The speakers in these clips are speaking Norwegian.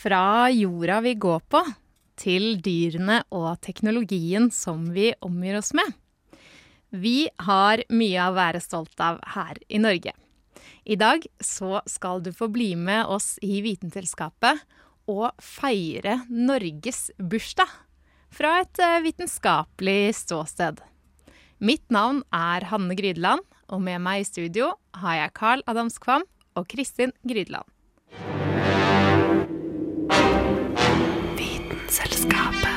Fra jorda vi går på, til dyrene og teknologien som vi omgir oss med. Vi har mye å være stolt av her i Norge. I dag så skal du få bli med oss i Vitenselskapet og feire Norges bursdag fra et eh, vitenskapelig ståsted. Mitt navn er Hanne Grydeland, og med meg i studio har jeg Carl Adamskvam og Kristin Grydeland. Vitenselskapet.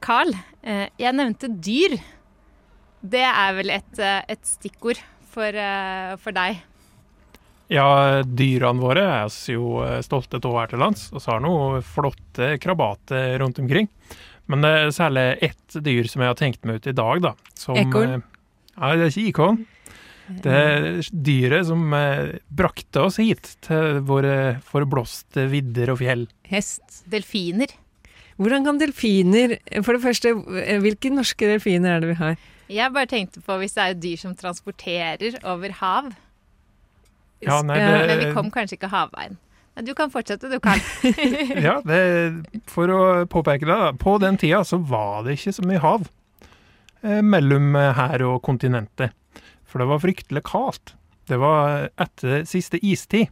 Carl, eh, jeg nevnte dyr. Det er vel et, eh, et stikkord for, eh, for deg? Ja, dyrene våre er oss jo stolte av her til lands, og så har noen flotte krabater rundt omkring. Men det er særlig ett dyr som jeg har tenkt meg ut i dag, da. Som, Ekorn? Ja, det er ikke ikon. Det er dyret som eh, brakte oss hit, til våre forblåste vidder og fjell. Hest. Delfiner. Hvordan kan delfiner For det første, hvilke norske delfiner er det vi har? Jeg bare tenkte på hvis det er dyr som transporterer over hav. Ja, nei, det... Men vi kom kanskje ikke havveien. Men du kan fortsette, du, kan. ja, det, for å påpeke det, da. På den tida så var det ikke så mye hav mellom eh, her og kontinentet. For det var fryktelig kaldt. Det var etter siste istid.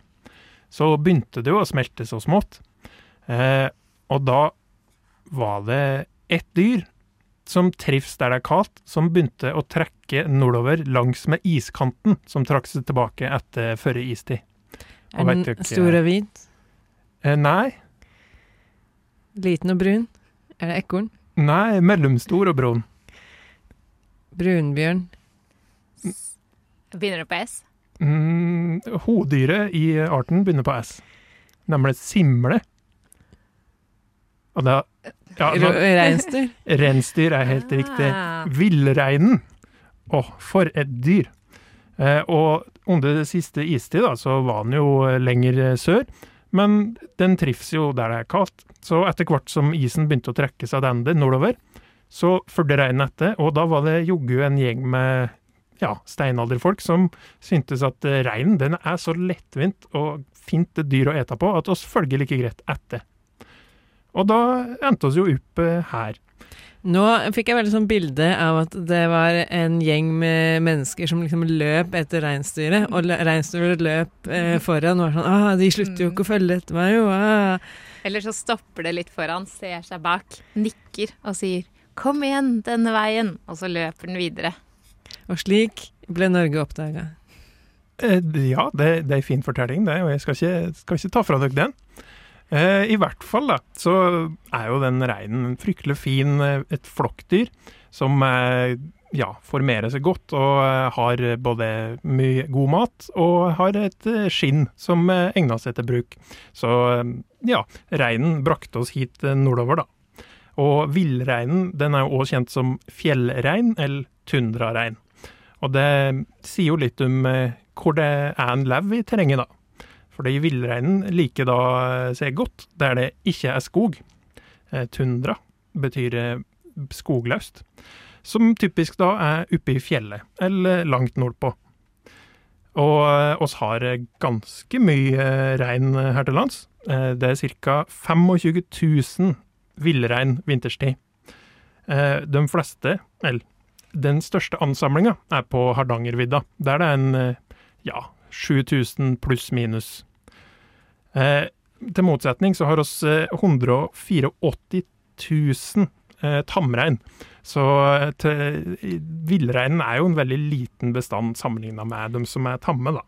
Så begynte det jo å smelte så smått. Eh, og da var det ett dyr som trives der det er kaldt, som begynte å trekke nordover langs med iskanten, som trakk seg tilbake etter forrige istid. Og Er den ikke- stor og hvit? Eh, nei, Liten og brun? Er det ekorn? nei, mellomstor og brun. Brunbjørn? Begynner det på S? Mm, hodyret i arten begynner på S, nemlig simle. Og da ja, nå, Reinsdyr? Reinsdyr er helt riktig. Ah. Villreinen. Å, for et dyr! Eh, og under det siste istid da, så var den jo lenger sør, men den trives jo der det er kaldt. Så etter hvert som isen begynte å trekke seg den nordover, så fulgte reinen etter, og da var det joggu en gjeng med ja, steinalderfolk som syntes at eh, reinen den er så lettvint og fint dyr å ete på at oss følger like greit etter. Og da endte oss jo opp eh, her. Nå fikk jeg veldig sånn bilde av at det var en gjeng med mennesker som liksom løp etter reinsdyret, og reinsdyret løp eh, foran og var sånn ah, 'De slutter jo ikke å følge etter meg, jo', ah. Eller så stopper det litt foran, ser seg bak, nikker og sier 'kom igjen, denne veien', og så løper den videre. Og slik ble Norge oppdaga. Eh, Ja, det, det er en fin fortelling, det, og jeg skal ikke, skal ikke ta fra dere den. Eh, I hvert fall da, så er jo den reinen en fryktelig fin, eh, et flokkdyr, som eh, ja, formerer seg godt og eh, har både mye god mat og har et eh, skinn som egner seg til bruk. Så ja, reinen brakte oss hit nordover da. Og villreinen den er jo også kjent som fjellrein eller tundrarein. Og det sier jo litt om eh, hvor det er en lever i terrenget, da. Fordi villreinen liker da eh, seg godt der det ikke er skog. Eh, Tundra betyr skogløst. Som typisk da er oppe i fjellet, eller langt nordpå. Og oss har ganske mye rein her til lands. Det er ca. 25 000 villrein vinterstid. Eh, De fleste, eller den største ansamlinga, er på Hardangervidda. Der det er en eh, ja, 7000 pluss minus. Eh, til motsetning så har oss eh, 184 000 eh, tamrein. Så villreinen er jo en veldig liten bestand sammenligna med de som er tamme, da.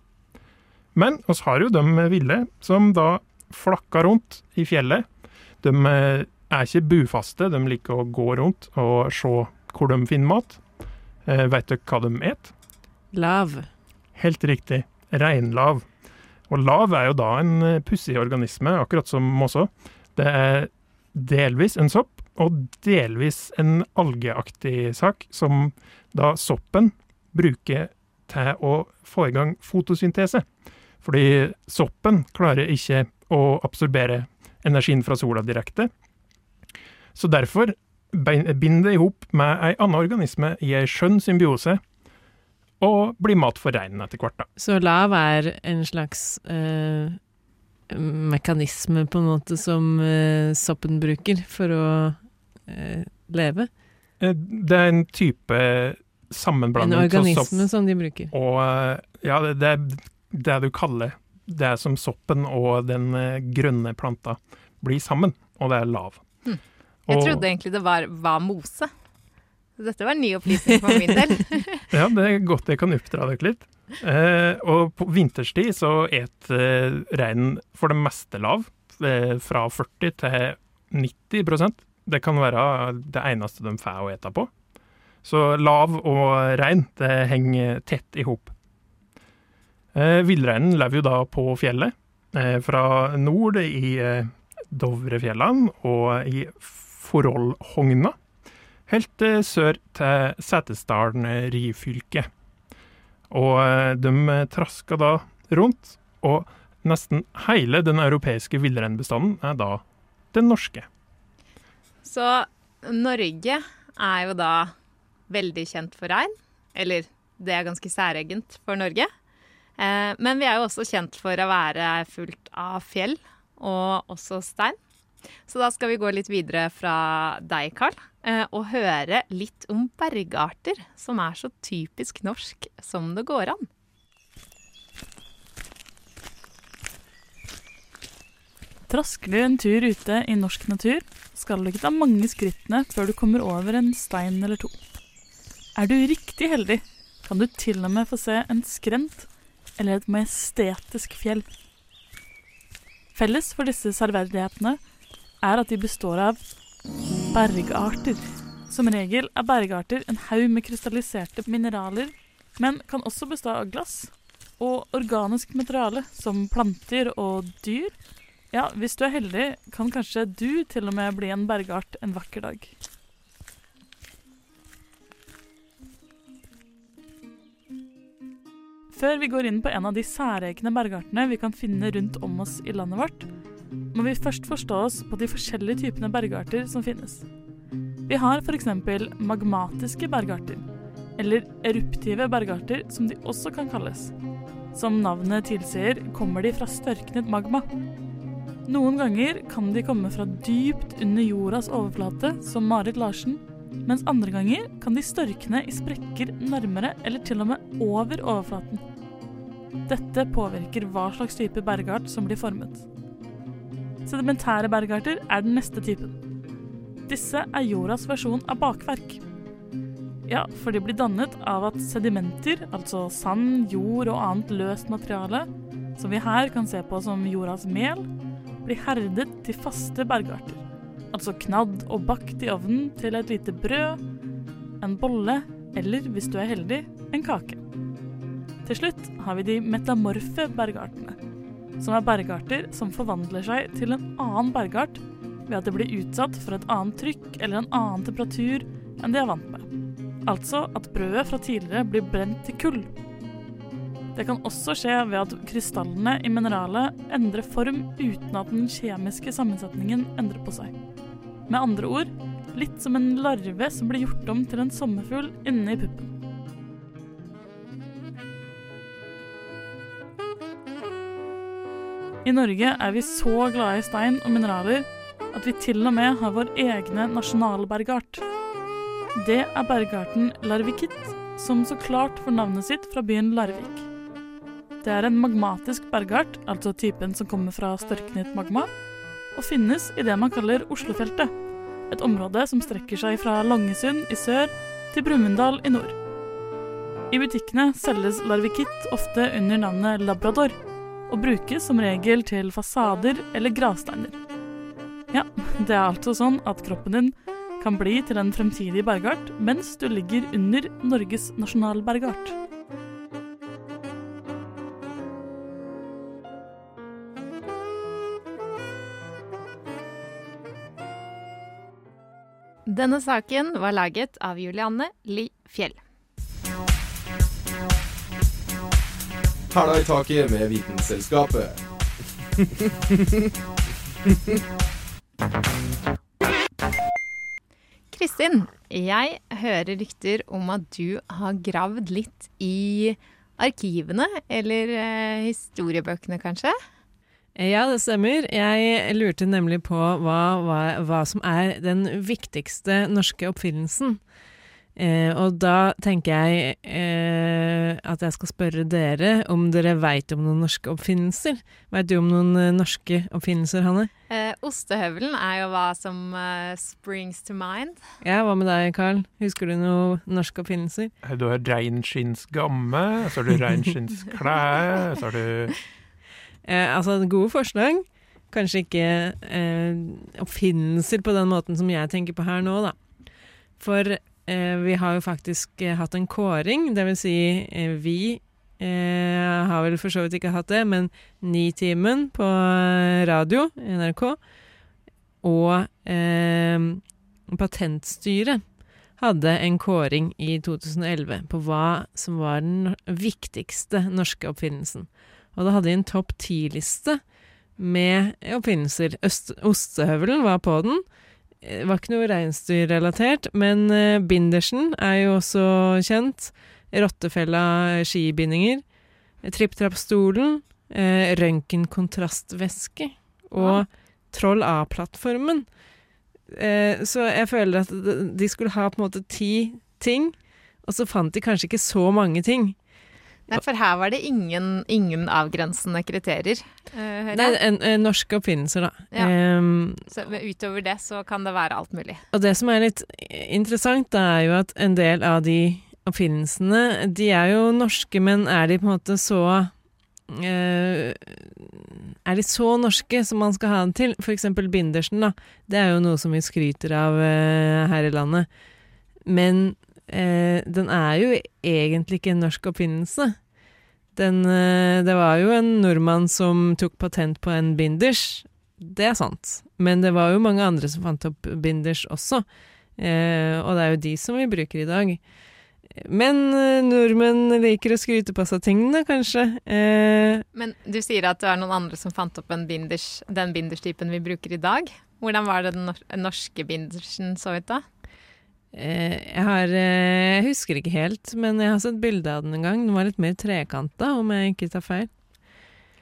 Men oss har jo de ville som da flakka rundt i fjellet. De er ikke bufaste, de liker å gå rundt og se hvor de finner mat. Eh, vet dere hva de et? Lav. Helt riktig, reinlav. Og lav er jo da en eh, pussig organisme, akkurat som mossa. Det er delvis en sopp, og delvis en algeaktig sak, som da soppen bruker til å få i gang fotosyntese. Fordi soppen klarer ikke å absorbere energien fra sola direkte. Så derfor binder det i hop med ei anna organisme i ei skjønn symbiose, og blir mat for reinen etter hvert, da. Så lav er en slags eh, mekanisme, på en måte, som eh, soppen bruker for å eh, leve? Eh, Det er en type En sammenblanding En organisme sopp som de bruker. og eh, Ja, det, det er det du kaller det som soppen og den eh, grønne planta blir sammen, og det er lav. Jeg trodde egentlig det var, var mose. Dette var en ny opplysning for min del. Ja, det er godt jeg kan oppdra dere litt. Eh, og på vinterstid så et eh, reinen for det meste lav, eh, fra 40 til 90% Det kan være det eneste de får å ete på. Så lav og rein, det henger tett i hop. Eh, Villreinen lever jo da på fjellet, eh, fra nord i eh, Dovrefjellene og i Forholdhogna, helt eh, sør til Setesdalen eh, Ryfylke. Og eh, de traska da rundt, og nesten hele den europeiske villreinbestanden er da den norske. Så Norge er jo da veldig kjent for rein. Eller det er ganske særegent for Norge. Men vi er jo også kjent for å være fullt av fjell og også stein. Så da skal vi gå litt videre fra deg, Carl, eh, og høre litt om bergarter som er så typisk norsk som det går an. Trasker du en tur ute i norsk natur, skal du ikke ta mange skrittene før du kommer over en stein eller to. Er du riktig heldig, kan du til og med få se en skrent eller et majestetisk fjell. Felles for disse serverdighetene er at de består av bergarter. Som regel er bergarter en haug med krystalliserte mineraler, men kan også bestå av glass og organisk materiale som planter og dyr. Ja, hvis du er heldig, kan kanskje du til og med bli en bergart en vakker dag. Før vi går inn på en av de særegne bergartene vi kan finne rundt om oss i landet vårt, må vi først forstå oss på de forskjellige typene bergarter som finnes. Vi har f.eks. magmatiske bergarter, eller eruptive bergarter som de også kan kalles. Som navnet tilsier, kommer de fra størknet magma. Noen ganger kan de komme fra dypt under jordas overflate, som Marit Larsen, mens andre ganger kan de størkne i sprekker nærmere eller til og med over overflaten. Dette påvirker hva slags type bergart som blir formet. Sedimentære bergarter er den neste typen. Disse er jordas versjon av bakverk. Ja, for de blir dannet av at sedimenter, altså sand, jord og annet løst materiale, som vi her kan se på som jordas mel, blir herdet til faste bergarter. Altså knadd og bakt i ovnen til et lite brød, en bolle eller, hvis du er heldig, en kake. Til slutt har vi de metamorfe bergartene, som er bergarter som forvandler seg til en annen bergart ved at det blir utsatt for et annet trykk eller en annen temperatur enn de er vant med. Altså at brødet fra tidligere blir brent til kull. Det kan også skje ved at krystallene i mineralet endrer form uten at den kjemiske sammensetningen endrer på seg. Med andre ord litt som en larve som blir gjort om til en sommerfugl inne i puppen. I Norge er vi så glade i stein og mineraler at vi til og med har vår egne nasjonalbergart. Det er bergarten larvikitt, som så klart får navnet sitt fra byen Larvik. Det er en magmatisk bergart, altså typen som kommer fra størknet magma, og finnes i det man kaller Oslofeltet, et område som strekker seg fra Langesund i sør til Brumunddal i nord. I butikkene selges larvikitt ofte under navnet labrador, og brukes som regel til fasader eller gravsteiner. Ja, det er altså sånn at kroppen din kan bli til en fremtidig bergart mens du ligger under Norges nasjonalbergart. Denne saken var laget av Julianne Li Fjell. Hæla i taket med Vitenselskapet. Kristin, jeg hører rykter om at du har gravd litt i arkivene, eller eh, historiebøkene kanskje? Ja, det stemmer. Jeg lurte nemlig på hva, hva, hva som er den viktigste norske oppfinnelsen. Eh, og da tenker jeg eh, at jeg skal spørre dere om dere veit om noen norske oppfinnelser. Veit du om noen eh, norske oppfinnelser, Hanne? Eh, ostehøvelen er jo hva som eh, springs to mind. Ja, hva med deg, Carl? Husker du noen norske oppfinnelser? Du har reinskinnsgamme, så har du reinskinnsklær, så har du Eh, altså, gode forslag. Kanskje ikke eh, oppfinnelser på den måten som jeg tenker på her nå, da. For eh, vi har jo faktisk eh, hatt en kåring, vil si eh, vi eh, har vel for så vidt ikke hatt det, men Nitimen på radio, NRK, og Patentstyret hadde en kåring i 2011 på hva som var den viktigste norske oppfinnelsen. Og da hadde de en topp ti-liste med oppfinnelser. Ostehøvelen var på den. Det var ikke noe reinsdyrrelatert, men uh, bindersen er jo også kjent. Rottefella skibindinger. Tripp-trapp-stolen. Uh, Røntgenkontrastvæske. Og Troll A-plattformen. Uh, så jeg føler at de skulle ha på en måte ti ting, og så fant de kanskje ikke så mange ting. Nei, for her var det ingen, ingen avgrensende kriterier. Uh, Nei, en, en norske oppfinnelser, da. Ja. Um, så utover det så kan det være alt mulig. og det som er litt interessant, da, er jo at en del av de oppfinnelsene, de er jo norske, men er de på en måte så uh, Er de så norske som man skal ha dem til? For eksempel bindersen, da. Det er jo noe som vi skryter av uh, her i landet. Men eh, den er jo egentlig ikke en norsk oppfinnelse. Den, eh, det var jo en nordmann som tok patent på en binders. Det er sant. Men det var jo mange andre som fant opp binders også. Eh, og det er jo de som vi bruker i dag. Men eh, nordmenn liker å skryte på seg tingene, kanskje. Eh, Men du sier at det er noen andre som fant opp binders, den binderstypen vi bruker i dag. Hvordan var det den norske bindersen så ut da? Eh, jeg har eh, Jeg husker ikke helt, men jeg har sett bilde av den en gang. Den var litt mer trekanta, om jeg ikke tar feil.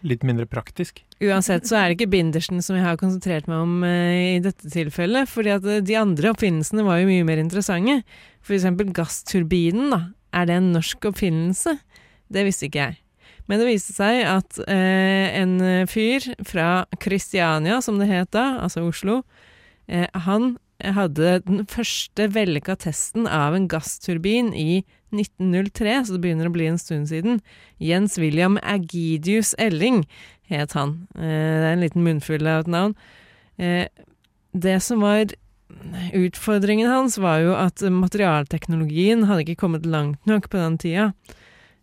litt mindre praktisk. Uansett så er det ikke bindersen som jeg har konsentrert meg om eh, i dette tilfellet, fordi at de andre oppfinnelsene var jo mye mer interessante. Eksempel gassturbinen, da. Er det en norsk oppfinnelse? Det visste ikke jeg. Men det viste seg at eh, en fyr fra Kristiania, som det het da, altså Oslo, eh, han hadde den første vellykka testen av en gassturbin i 1903, så det begynner å bli en stund siden. Jens William Agidius Elling het han. Eh, det er en liten munnfull av et navn. Eh, det som var utfordringen hans, var jo at materialteknologien hadde ikke kommet langt nok på den tida.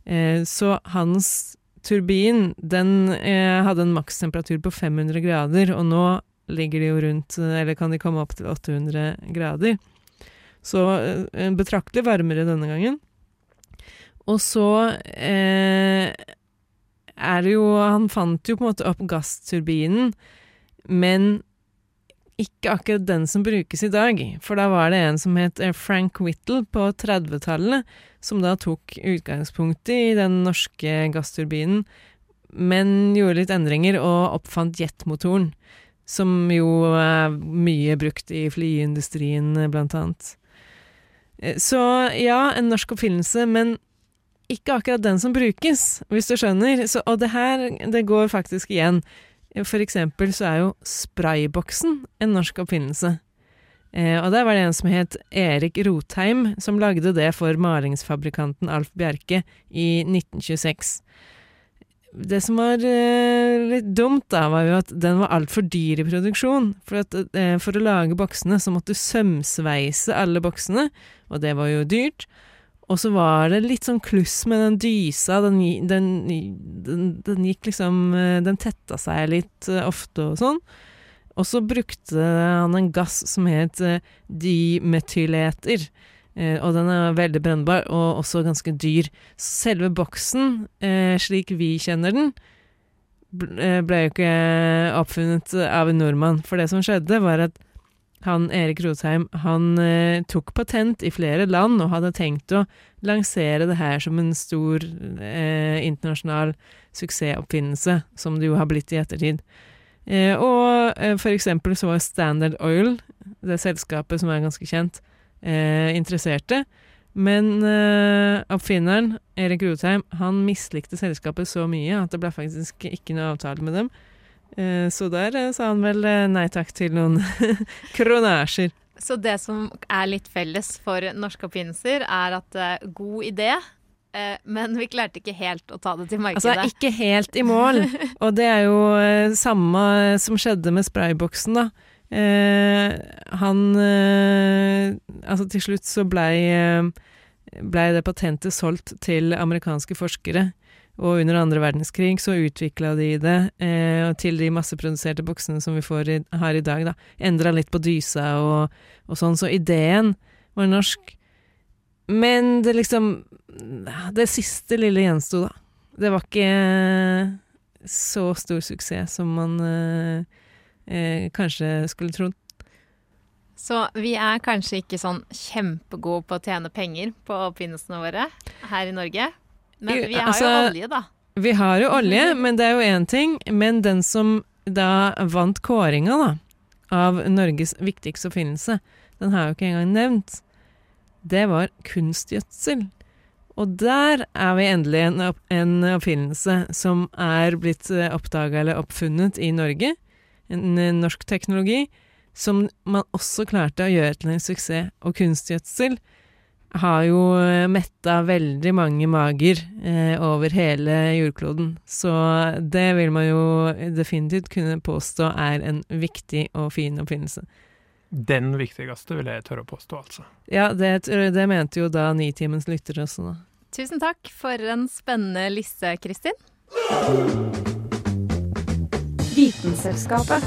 Eh, så hans turbin, den hadde en makstemperatur på 500 grader, og nå ligger de jo rundt Eller kan de komme opp til 800 grader. Så eh, betraktelig varmere denne gangen. Og så eh, er det jo Han fant jo på en måte opp gassturbinen, men ikke akkurat den som brukes i dag. For da var det en som het eh, Frank Whittle på 30-tallet, som da tok utgangspunkt i den norske gassturbinen, men gjorde litt endringer og oppfant jetmotoren som jo er mye brukt i flyindustrien, blant annet. Eh, så ja, en norsk oppfinnelse, men ikke akkurat den som brukes, hvis du skjønner. Så, og det her, det går faktisk igjen. For eksempel så er jo sprayboksen en norsk oppfinnelse. Eh, og der var det en som het Erik Rotheim, som lagde det for malingsfabrikanten Alf Bjerke i 1926. det som var eh, litt dumt, da, var jo at den var altfor dyr i produksjon. For, at, eh, for å lage boksene så måtte du sømsveise alle boksene, og det var jo dyrt. Og så var det litt sånn kluss med den dysa, den, den, den, den gikk liksom eh, Den tetta seg litt eh, ofte og sånn. Og så brukte han en gass som het eh, dimetyleter. Eh, og den er veldig brennbar, og også ganske dyr. Selve boksen, eh, slik vi kjenner den, eh, ble jo ikke oppfunnet av en nordmann. For det som skjedde, var at han Erik Rotheim han tok patent i flere land og hadde tenkt å lansere det her som en stor eh, internasjonal suksessoppfinnelse, som det jo har blitt i ettertid. Eh, og for eksempel så var Standard Oil, det selskapet som er ganske kjent, interesserte. Men eh, oppfinneren, Erik Rotheim, han mislikte selskapet så mye at det ble faktisk ikke noe avtale med dem. Eh, så der eh, sa han vel eh, nei takk til noen kronasjer. Så det som er litt felles for norske oppfinnelser, er at god idé, men vi klarte ikke helt å ta det til markedet. Altså ikke helt i mål. Og det er jo samme som skjedde med sprayboksen, da. Eh, han eh, Altså, til slutt så blei eh, ble det patentet solgt til amerikanske forskere. Og under andre verdenskrig så utvikla de det eh, til de masseproduserte boksene som vi i, har i dag, da. Endra litt på dysa og, og, sånn, så ideen var norsk. Men det liksom Det siste lille gjensto, da. Det var ikke så stor suksess som man eh, eh, kanskje skulle trodd. Så vi er kanskje ikke sånn kjempegode på å tjene penger på oppfinnelsene våre her i Norge. Men vi har altså, jo olje, da. Vi har jo olje, men det er jo én ting. Men den som da vant kåringa, da, av Norges viktigste oppfinnelse, den har jeg jo ikke engang nevnt. Det var kunstgjødsel. Og der er vi endelig en, en oppfinnelse som er blitt eh, oppdaga eller oppfunnet i Norge en eh, norsk teknologi, som man også klarte å gjøre til en suksess. Og kunstgjødsel har jo eh, metta veldig mange mager eh, over hele jordkloden. Så det vil man jo definitivt kunne påstå er en viktig og fin oppfinnelse. Den viktigste, vil jeg tørre å påstå, altså. Ja, det, det mente jo da Nitimens lyttere også, da. Tusen takk for en spennende liste, Kristin. Vitenselskapet.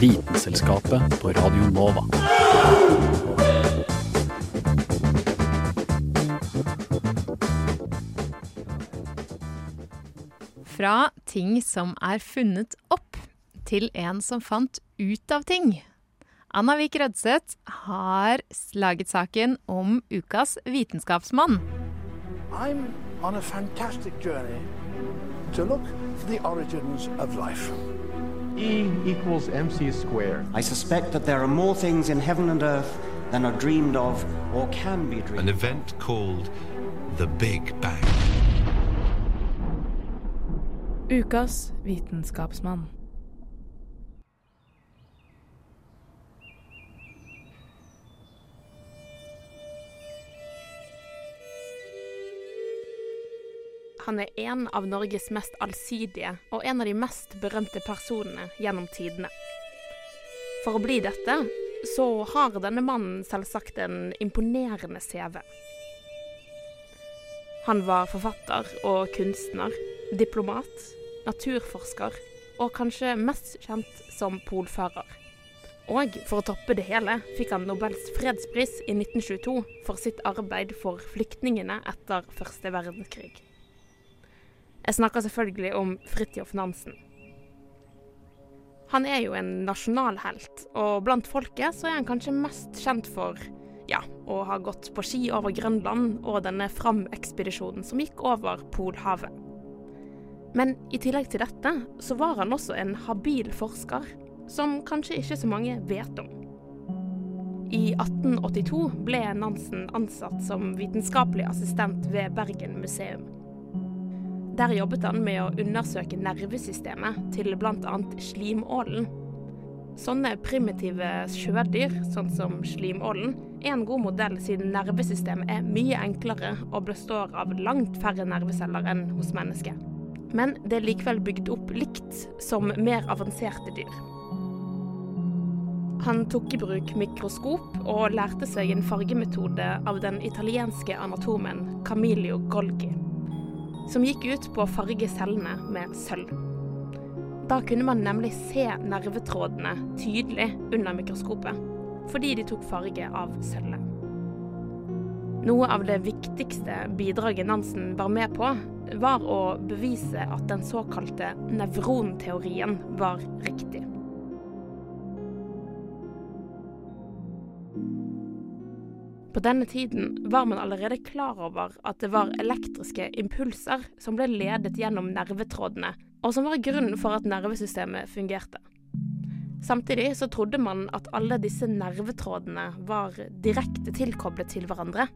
Vitenselskapet på Radio Nova. Fra ting som er funnet opp, til en som fant ut av ting. Anna Vik Rødseth har laget saken om ukas vitenskapsmann. I'm on a fantastic journey to look for the origins of life. E equals mc squared. I suspect that there are more things in heaven and earth than are dreamed of or can be dreamed. An event called the Big Bang. Ukas vitenskapsmann. Han er en av Norges mest allsidige og en av de mest berømte personene gjennom tidene. For å bli dette, så har denne mannen selvsagt en imponerende CV. Han var forfatter og kunstner, diplomat, naturforsker og kanskje mest kjent som polfarer. Og for å toppe det hele fikk han Nobels fredspris i 1922 for sitt arbeid for flyktningene etter første verdenskrig. Jeg snakker selvfølgelig om Fridtjof Nansen. Han er jo en nasjonalhelt, og blant folket så er han kanskje mest kjent for ja, å ha gått på ski over Grønland og denne Fram-ekspedisjonen som gikk over Polhavet. Men i tillegg til dette så var han også en habil forsker, som kanskje ikke så mange vet om. I 1882 ble Nansen ansatt som vitenskapelig assistent ved Bergen museum. Der jobbet han med å undersøke nervesystemet til bl.a. slimålen. Sånne primitive sjødyr, sånn som slimålen, er en god modell siden nervesystemet er mye enklere og består av langt færre nerveceller enn hos mennesker. Men det er likevel bygd opp likt som mer avanserte dyr. Han tok i bruk mikroskop og lærte seg en fargemetode av den italienske anatomen Camilio Golgi, som gikk ut på å farge cellene med sølv. Da kunne man nemlig se nervetrådene tydelig under mikroskopet, fordi de tok farge av sølvet. Noe av det viktigste bidraget Nansen var med på, var å bevise at den såkalte nevronteorien var riktig. På denne tiden var man allerede klar over at det var elektriske impulser som ble ledet gjennom nervetrådene, og som var grunnen for at nervesystemet fungerte. Samtidig så trodde man at alle disse nervetrådene var direkte tilkoblet til hverandre.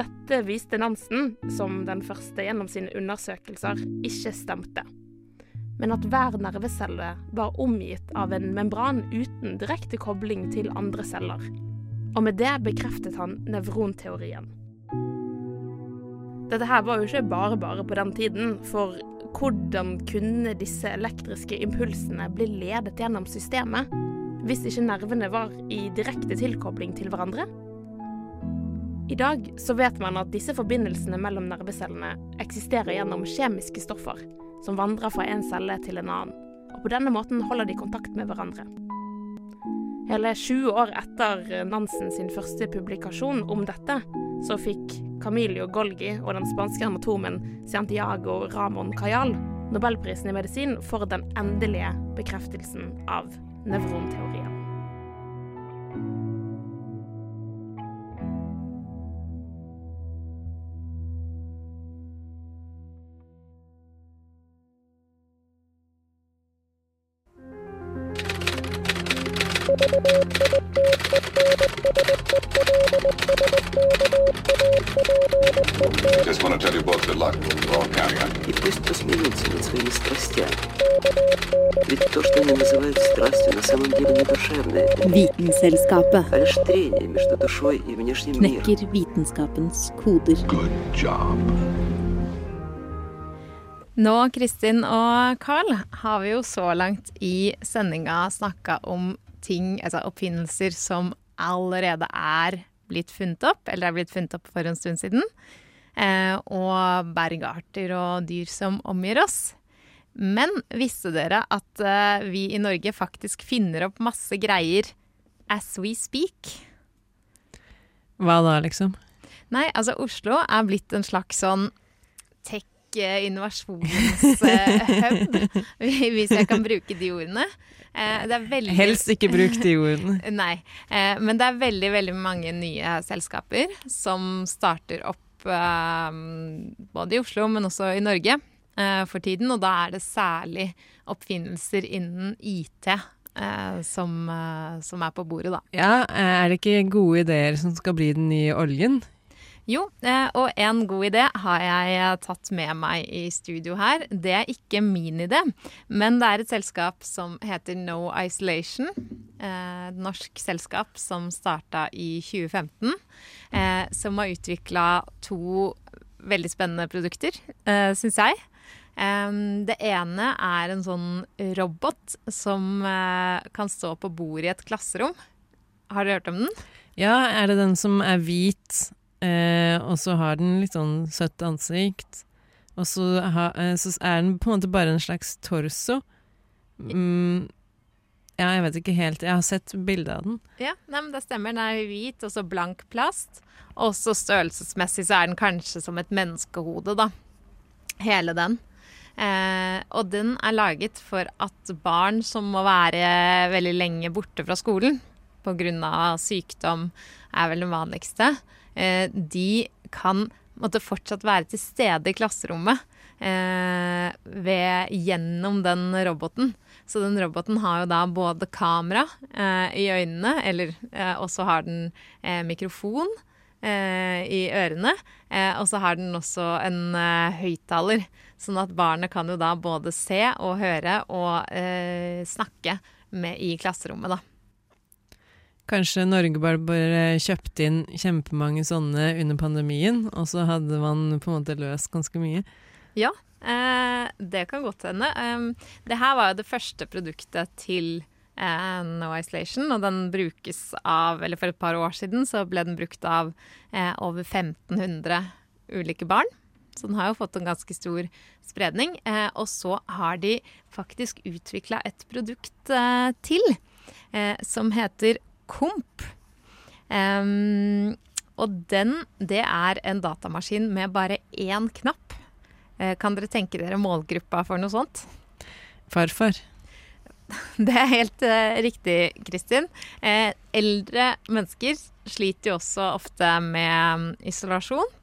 Dette viste Nansen, som den første gjennom sine undersøkelser, ikke stemte. Men at hver nervecelle var omgitt av en membran uten direkte kobling til andre celler og med det bekreftet han nevronteorien. Dette her var jo ikke bare bare på den tiden, for hvordan kunne disse elektriske impulsene bli ledet gjennom systemet hvis ikke nervene var i direkte tilkobling til hverandre? I dag så vet man at disse forbindelsene mellom nervecellene eksisterer gjennom kjemiske stoffer som vandrer fra en celle til en annen, og på denne måten holder de kontakt med hverandre. Hele sju år etter Nansen sin første publikasjon om dette, så fikk Camilio Golgi og den spanske anatomen Santiago Ramón Cayal nobelprisen i medisin for den endelige bekreftelsen av nevronteorien. Knekker vitenskapens koder. Good job. Nå, Kristin og Carl, har vi jo så langt i sendinga snakka om ting, altså oppfinnelser som allerede er blitt funnet opp, eller er blitt funnet opp for en stund siden. Eh, og bergarter og dyr som omgir oss. Men visste dere at eh, vi i Norge faktisk finner opp masse greier as we speak? Hva da, liksom? Nei, altså Oslo er blitt en slags sånn tech-innovasjonshub, hvis jeg kan bruke de ordene. Eh, Det veldig Helst ikke bruk de ordene. Nei, eh, men det er veldig, veldig mange nye selskaper som starter opp eh, både i Oslo, men også i Norge for tiden. Og da er det særlig oppfinnelser innen IT eh, som, eh, som er på bordet, da. Ja, er det ikke gode ideer som skal bli den nye oljen? Jo, eh, og en god idé har jeg eh, tatt med meg i studio her. Det er ikke min idé, men det er et selskap som heter No Isolation. Eh, et norsk selskap som starta i 2015. Eh, som har utvikla to veldig spennende produkter, eh, syns jeg. Det ene er en sånn robot som eh, kan stå på bordet i et klasserom. Har dere hørt om den? Ja, er det den som er hvit, eh, og så har den litt sånn søtt ansikt, og så, eh, så er den på en måte bare en slags torso? Mm, ja, jeg vet ikke helt. Jeg har sett bilde av den. Ja, nei, men det stemmer. Den er hvit og så blank plast. Og så størrelsesmessig så er den kanskje som et menneskehode, da. Hele den. Eh, og den er laget for at barn som må være veldig lenge borte fra skolen pga. sykdom, er vel det vanligste, eh, de kan måtte fortsatt være til stede i klasserommet eh, ved, gjennom den roboten. Så den roboten har jo da både kamera eh, i øynene, eller eh, og så har den eh, mikrofon i ørene. Og så har den også en høyttaler, sånn at barnet kan jo da både se og høre og eh, snakke med i klasserommet, da. Kanskje Norge bare, bare kjøpte inn kjempemange sånne under pandemien, og så hadde man på en måte løst ganske mye. Ja, eh, det kan godt hende. Um, det her var jo det første produktet til eh, No Isolation, og den brukes av Eller for et par år siden så ble den brukt av eh, over 1500 ulike barn. Så den har jo fått en ganske stor spredning. Eh, og så har de faktisk utvikla et produkt eh, til eh, som heter Komp. Um, og den, det er en datamaskin med bare én knapp. Eh, kan dere tenke dere målgruppa for noe sånt? Farfar. Det er helt eh, riktig, Kristin. Eh, eldre mennesker sliter jo også ofte med um, isolasjon.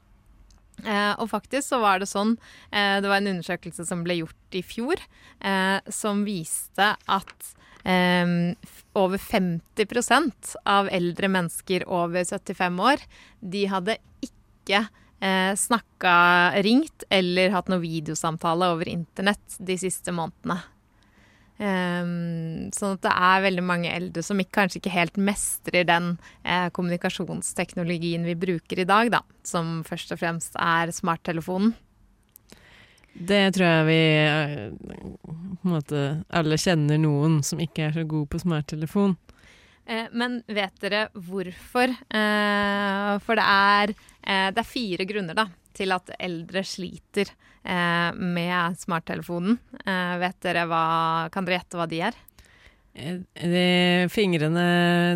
Eh, og faktisk så var det sånn eh, Det var en undersøkelse som ble gjort i fjor, eh, som viste at eh, over 50% av eldre mennesker over 75 år, de hadde ikke eh, snakka, ringt eller hatt noe videosamtale over internett de siste månedene. Um, sånn at det er veldig mange eldre som ikke, kanskje ikke helt mestrer den eh, kommunikasjonsteknologien vi bruker i dag, da. Som først og fremst er smarttelefonen. Det tror jeg vi eh, på en måte alle kjenner noen som ikke er så god på smarttelefon. Eh, men vet dere hvorfor? Eh, for det er, det er fire grunner da, til at eldre sliter eh, med smarttelefonen. Eh, vet dere hva, kan dere gjette hva de er? De fingrene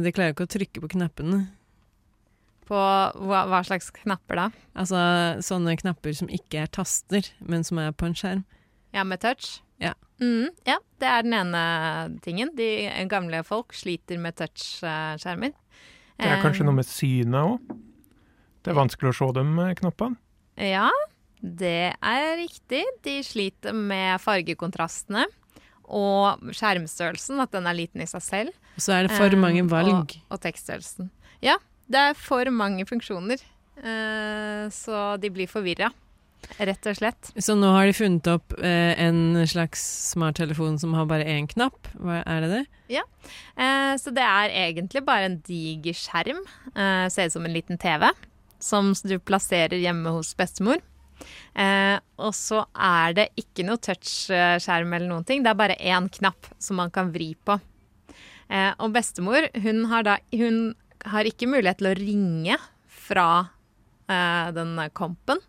De klarer ikke å trykke på knappene. På hva, hva, slags knapper da? Altså sånne knapper som ikke er taster, men som er på en skjerm. Ja, med touch? Ja. Mm, ja, det er den ene tingen. De gamle folk sliter med touchskjermer. Det er kanskje noe med synet òg? Det er vanskelig å se de knappene? Ja, det er riktig. De sliter med fargekontrastene. Og skjermstørrelsen, at den er liten i seg selv. Og så er det for mange valg. Og, og tekststørrelsen. Ja, det er for mange funksjoner. Uh, så de blir forvirra. Rett og slett. Så nå har de funnet opp eh, en slags smarttelefon som har bare én knapp. Hva er det det? Ja, eh, så det er egentlig bare en diger skjerm. Eh, ser ut som en liten TV. Som du plasserer hjemme hos bestemor. Eh, og så er det ikke noe touchskjerm eller noen ting. Det er bare én knapp som man kan vri på. Eh, og bestemor, hun har da Hun har ikke mulighet til å ringe fra eh, den kompen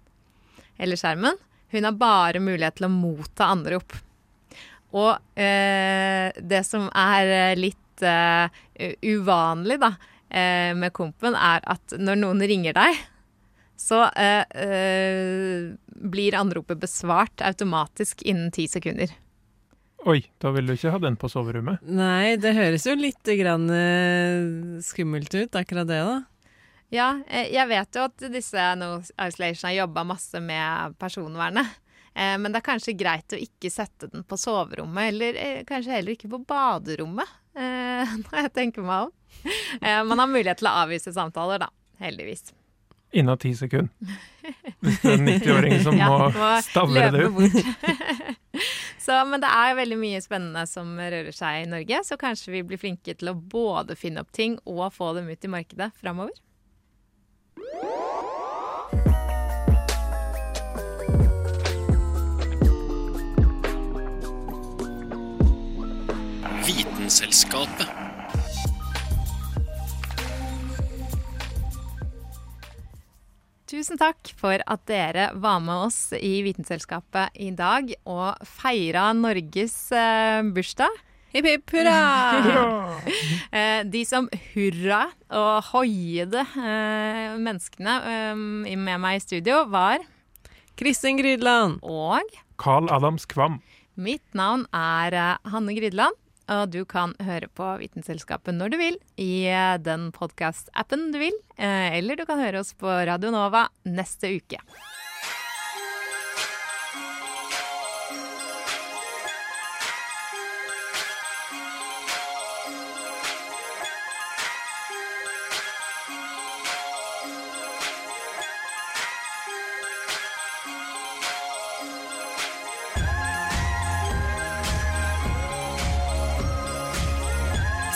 eller skjermen. Hun har bare mulighet til å motta anrop. Og eh, det som er litt eh, uvanlig da, eh, med kompen, er at når noen ringer deg, så eh, eh, blir anropet besvart automatisk innen ti sekunder. Oi, da vil du ikke ha den på soverommet? Nei, det høres jo litt grann, uh, skummelt ut, akkurat det, da. Ja, jeg vet jo at disse No Isolation har jobba masse med personvernet. Eh, men det er kanskje greit å ikke sette den på soverommet, eller eh, kanskje heller ikke på baderommet, eh, når jeg tenker meg om. Man har mulighet til å avvise samtaler, da. Heldigvis. Innen ti sekunder. Hvis det er en 90-åring som ja, må stavre det ut. så, men det er veldig mye spennende som rører seg i Norge, så kanskje vi blir flinke til å både finne opp ting og få dem ut i markedet framover. Vitenselskapet. Tusen takk for at dere var med oss i Vitenselskapet i dag og feira Norges uh, bursdag. Hipp hipp hurra! Eh, de som hurra og hoiede uh, menneskene med meg i studio, var Kristin Grydland. Og Carl Adams Kvam. Mitt navn er Hanne Grydland. Og du kan høre på Vitenselskapet når du vil, i eh, den podkast-appen du vil. Eh, eller du kan høre oss på Radio Nova neste uke.